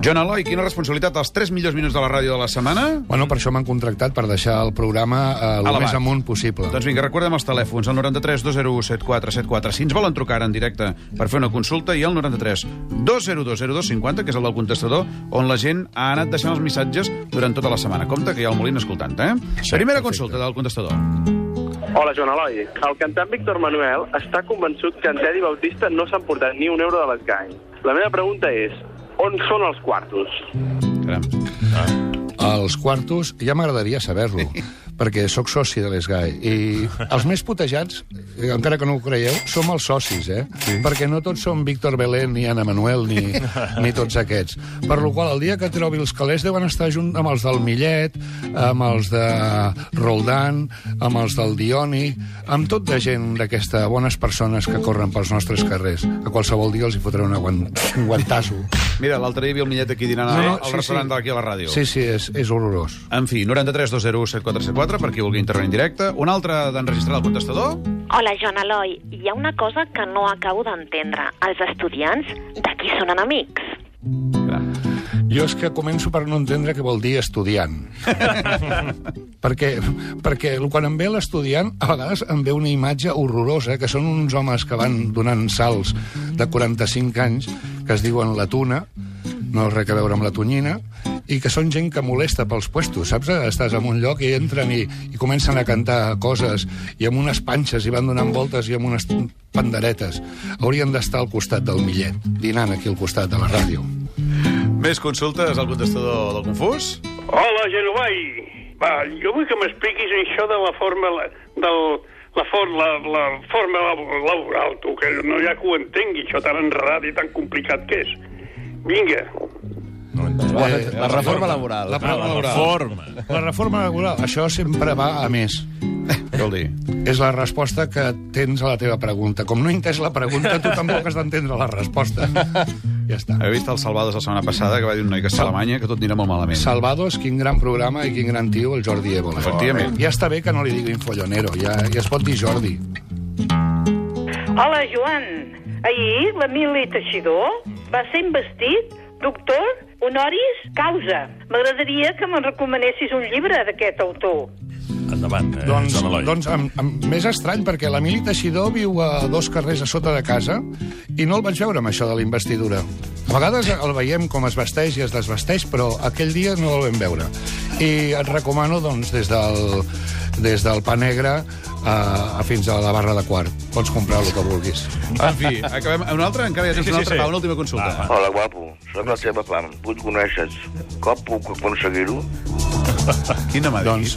Joan Eloi, quina responsabilitat? Els 3 millors minuts de la ràdio de la setmana? Bueno, per això m'han contractat per deixar el programa eh, el Elevat. més amunt possible. Doncs vinga, recordem els telèfons, el 93 201 7474. Si ens volen trucar ara en directe per fer una consulta, i el 93 202 0250, que és el del contestador, on la gent ha anat deixant els missatges durant tota la setmana. Compte que hi ha el Molin escoltant, eh? Sí, Primera perfecte. consulta del contestador. Hola, Joan Eloi. El cantant Víctor Manuel està convençut que en Teddy Bautista no s'ha emportat ni un euro de l'Esgai. La meva pregunta és, on són els quartos? Caram. Els quartos, ja m'agradaria saber-lo, perquè sóc soci de l'ESGAE. I els més putejats, encara que no ho creieu, som els socis, eh? Sí. Perquè no tots som Víctor Belén, ni Ana Manuel, ni, ni tots aquests. Per lo qual, el dia que trobi els calés deuen estar junt amb els del Millet, amb els de Roldan, amb els del Dioni, amb tot de gent d'aquesta bones persones que corren pels nostres carrers. A qualsevol dia els hi fotré una guant, un guantasso. Mira, l'altre dia hi havia el Millet aquí dinant No, al, no, al sí, restaurant sí. d'aquí a la ràdio. Sí, sí, és, és horrorós. En fi, 93 201 7474, per qui vulgui intervenir en directe. Un altre d'enregistrar el contestador. Hola, Joan Eloi. Hi ha una cosa que no acabo d'entendre. Els estudiants, de qui són enemics? Jo és que començo per no entendre què vol dir estudiant. perquè, perquè quan em ve l'estudiant, a vegades em ve una imatge horrorosa, que són uns homes que van donant salts de 45 anys, que es diuen la tuna, no res a veure amb la tonyina, i que són gent que molesta pels puestos, saps? Estàs en un lloc i entren i, i comencen a cantar coses, i amb unes panxes, i van donant voltes, i amb unes panderetes. Haurien d'estar al costat del Millet, dinant aquí al costat de la ràdio. Més consultes al contestador del Confús? Hola, Genovai. Va, jo vull que m'expliquis això de la forma la- del la, for, la, la forma lab- laboral, tu, que no hi ha que ho entengui, això tan enredat i tan complicat que és. Vinga. Eh, La reforma laboral. La, reforma laboral. Forma. La reforma laboral, això sempre va a més. Què vol dir? És la resposta que tens a la teva pregunta. Com no he entès la pregunta, tu tampoc has d'entendre la resposta. Ja està. Heu vist el Salvados la setmana passada, que va dir un noi que és a Alemanya, que tot anirà molt malament. Salvados, quin gran programa i quin gran tio, el Jordi Évole. Efectivament. Ja està bé que no li diguin follonero, ja, ja es pot dir Jordi. Hola, Joan. Ahir l'Emili Teixidor va ser investit doctor honoris causa. M'agradaria que me'n recomanessis un llibre d'aquest autor. Endavant, eh, Doncs, Joan Eloi. doncs amb, amb, més estrany, perquè l'Emili Teixidor viu a dos carrers a sota de casa i no el vaig veure amb això de la investidura. A vegades el veiem com es vesteix i es desvesteix, però aquell dia no el vam veure. I et recomano, doncs, des del, des del pa negre a, a fins a la barra de quart. Pots comprar el que vulguis. En fi, acabem... Un altre? Encara hi ha temps Sí, sí, altre? sí. Va, una última consulta. Va, Hola, guapo. Soc la teva fam. Vull conèixer com puc aconseguir-ho? Quina m'ha dit? Doncs,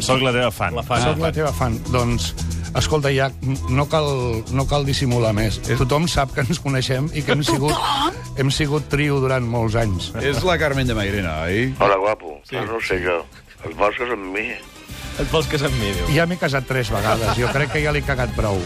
Soc la teva fan. La Soc la teva fan. Doncs, escolta, ja no cal, no cal dissimular més. Tothom sap que ens coneixem i que hem sigut, hem sigut trio durant molts anys. És la Carmen de Mairena, oi? Hola, guapo. Sí. Sí. No ho sé jo. Et vols casar amb mi? Et vols casar amb mi, diu. Ja m'he casat tres vegades. Jo crec que ja l'he cagat prou.